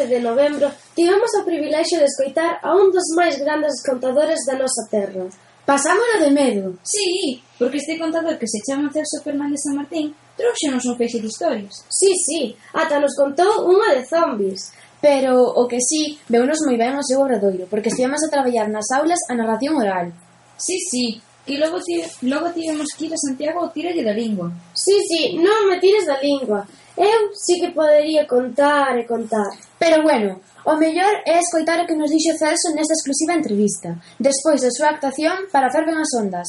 12 de novembro tivemos o privilexio de escoitar a un dos máis grandes contadores da nosa terra. Pasámolo de medo. Sí, porque este contador que se chama Celso Fernández San Martín trouxenos un feixe de historias. Sí, sí, ata nos contou unha de zombies. Pero o que sí, veunos moi ben o seu obradoiro, porque estivemos a traballar nas aulas a narración oral. Sí, sí, que logo, ti, logo tivemos que ir a Santiago ao tiralle da lingua. Sí, sí, non me tires da lingua. Eu sí que podería contar e contar. Pero bueno, o mellor é escoitar o que nos dixo Celso nesta exclusiva entrevista, despois da súa actuación para Ferven as Ondas.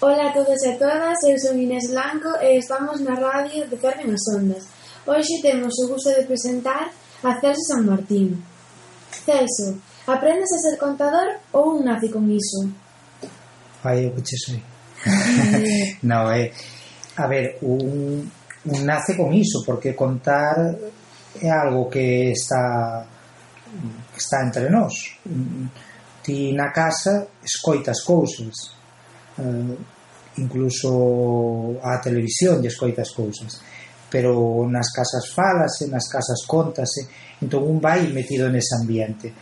Ola a todos e a todas, eu son Inés Blanco e estamos na radio de Ferven as Ondas. Hoxe temos o gusto de presentar a Celso San Martín. Celso, aprendes a ser contador ou un nace con iso? Ai, eu que che sei. no, eh, a ver, un, un nace con iso, porque contar é algo que está que está entre nós. Ti na casa escoitas cousas, eh, incluso a televisión lle escoitas cousas, pero nas casas falase, nas casas contase, entón un vai metido nese ambiente.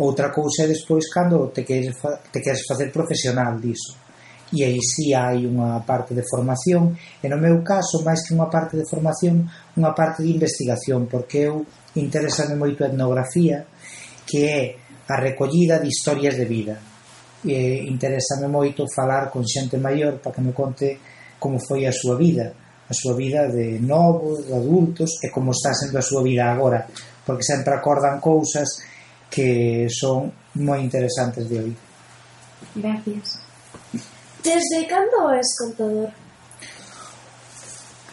Outra cousa é despois cando te queres, te queres facer profesional diso e aí si sí hai unha parte de formación. E no meu caso, máis que unha parte de formación unha parte de investigación porque eu interesame moito a etnografía que é a recollida de historias de vida. E interesame moito falar con xente maior para que me conte como foi a súa vida. A súa vida de novos, de adultos e como está sendo a súa vida agora porque sempre acordan cousas que son moi interesantes de oír. Gracias. Desde cando és contador?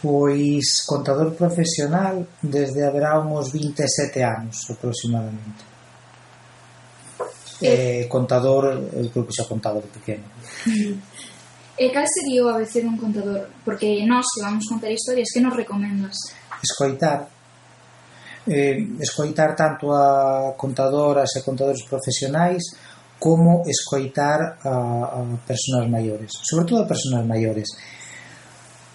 Pois contador profesional desde haberá uns 27 anos aproximadamente. Eh, contador, eu creo que xa contaba de pequeno. E eh, cal sería o ABC dun contador? Porque nós que vamos contar historias, que nos recomendas? Escoitar. Eh, escoitar tanto a contadoras e contadores profesionais como escoitar a, a persoas maiores, sobre todo a persoas maiores.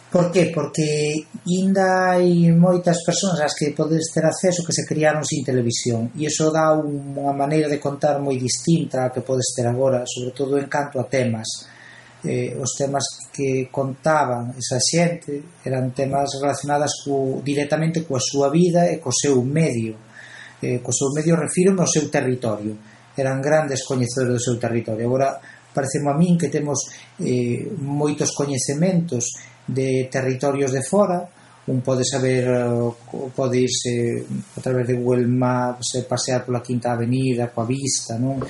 Por que? Porque ainda hai moitas persoas ás que podes ter acceso que se criaron sin televisión e iso dá unha maneira de contar moi distinta a que podes ter agora, sobre todo en canto a temas. Eh, os temas que contaban esa xente eran temas relacionadas co, directamente coa súa vida e co seu medio. Eh, co seu medio refiro ao seu territorio eran grandes coñecedores do seu territorio. Agora, parecemo a min que temos eh, moitos coñecementos de territorios de fora, un pode saber pode irse a través de Google Maps eh, pasear pola Quinta Avenida coa vista non?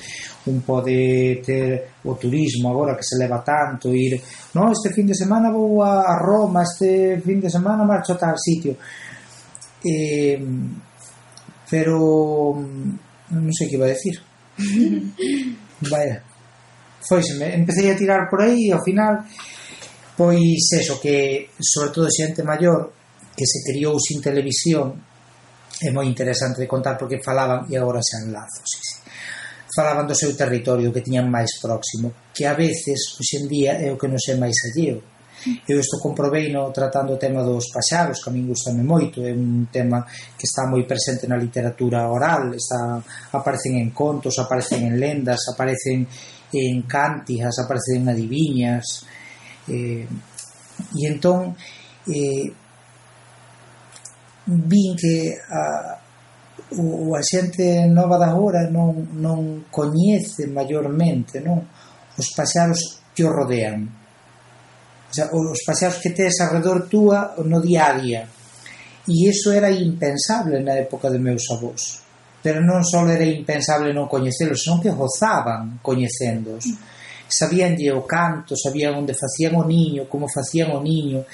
Un pode ter o turismo agora que se leva tanto ir non este fin de semana vou a Roma este fin de semana marcho a tal sitio eh, pero mm, non sei que iba a decir. Vaya. Foiseme. Empecé a tirar por aí e ao final pois eso que sobre todo xente maior que se criou sin televisión é moi interesante de contar porque falaban e agora se enlazos sí, sí. falaban do seu territorio que tiñan máis próximo que a veces hoxendía é o que nos é máis alleo Eu isto comprobei no tratando o tema dos paxaros, que a min gustame moito, é un tema que está moi presente na literatura oral, está aparecen en contos, aparecen en lendas, aparecen en cánticas, aparecen en adiviñas. Eh, e entón eh, vin que a o, a xente nova da hora non, non coñece maiormente non? os paxaros que o rodean sea, os paseos que tes alrededor túa no día a día. E iso era impensable na época de meus avós. Pero non só era impensable non coñecelos, senón que gozaban coñecendos. Sabían de o canto, sabían onde facían o niño, como facían o niño.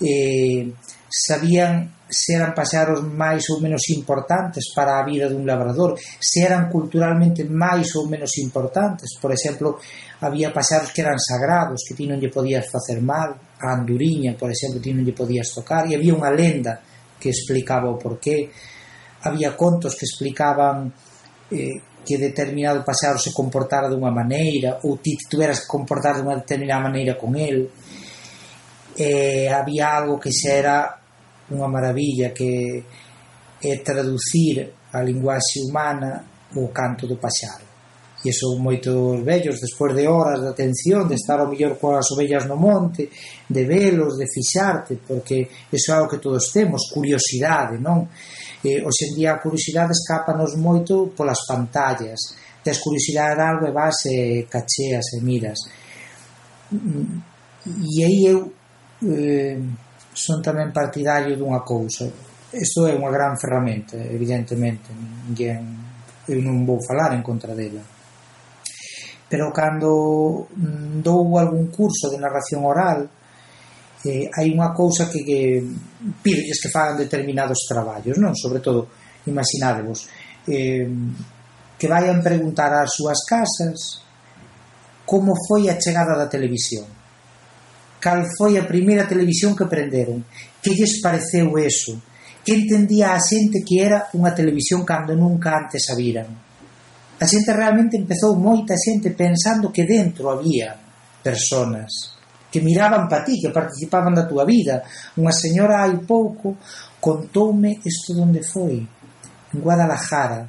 Eh, sabían se eran pasearos máis ou menos importantes para a vida dun labrador, se eran culturalmente máis ou menos importantes. Por exemplo, había pasearos que eran sagrados, que ti non lle podías facer mal, a anduriña, por exemplo, ti non lle podías tocar, e había unha lenda que explicaba o porqué. Había contos que explicaban eh, que determinado pasearo se comportara dunha maneira, ou ti tuveras que comportar dunha determinada maneira con el. Eh, había algo que xa era unha maravilla que é traducir a linguaxe humana o canto do paxaro e son moitos vellos despois de horas de atención, de estar ao mellor coas ovellas no monte, de velos, de fixarte, porque iso é o que todos temos, curiosidade, non? Eh, hoxe en día a curiosidade escápanos moito polas pantallas, tes curiosidade de algo e vas e cacheas e miras. Mm, mm, e aí eu eh, son tamén partidario dunha cousa. Isto é unha gran ferramenta evidentemente ninguén, eu non vou falar en contra dela. Pero cando mm, dou algún curso de narración oral eh, hai unha cousa que, que pides que fagan determinados traballos non? Sobre todo, imaginadevos eh, que vayan preguntar ás súas casas como foi a chegada da televisión cal foi a primeira televisión que prenderon, que lles pareceu eso, que entendía a xente que era unha televisión cando nunca antes a viran. A xente realmente empezou moita xente pensando que dentro había personas que miraban para ti, que participaban da túa vida. Unha señora hai pouco contoume isto onde foi, en Guadalajara.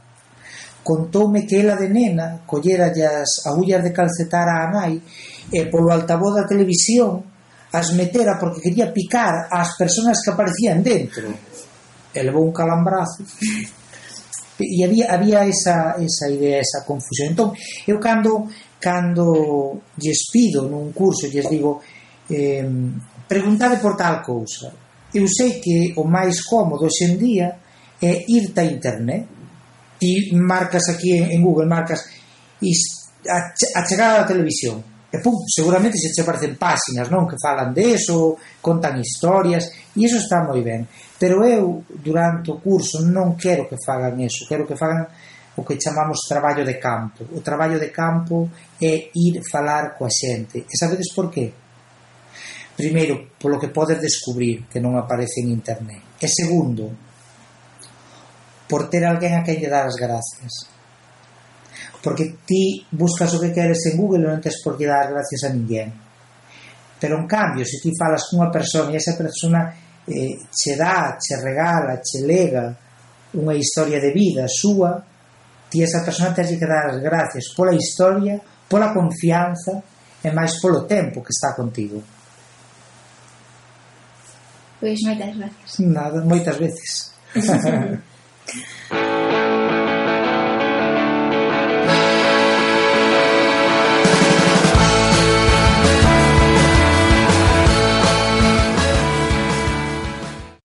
Contoume que ela de nena collera as agullas de calcetar a nai e polo altavoz da televisión as metera porque quería picar ás persoas que aparecían dentro. E levou un calambrazo. E había, había esa, esa idea, esa confusión. Entón, eu cando cando lles pido nun curso lles digo eh, preguntade por tal cousa. Eu sei que o máis cómodo hoxendía é irte a internet. Ti marcas aquí en, en Google marcas a, a chegada da televisión e pum, seguramente se che aparecen páxinas non? Que falan de eso, contan historias e iso está moi ben. Pero eu durante o curso non quero que fagan eso quero que fagan o que chamamos traballo de campo. O traballo de campo é ir falar coa xente. E sabedes por qué? primeiro, polo que podes descubrir que non aparece en internet. E segundo por ter alguén a quen lle dar as gracias porque ti buscas o que queres en Google e non tens por que dar gracias a ninguén. Pero en cambio se ti falas cunha persona e esa persona eh, che dá, che regala, che lega unha historia de vida súa ti esa persona tens que dar as gracias pola historia, pola confianza e máis polo tempo que está contigo. Pois moitas gracias. Nada, moitas veces.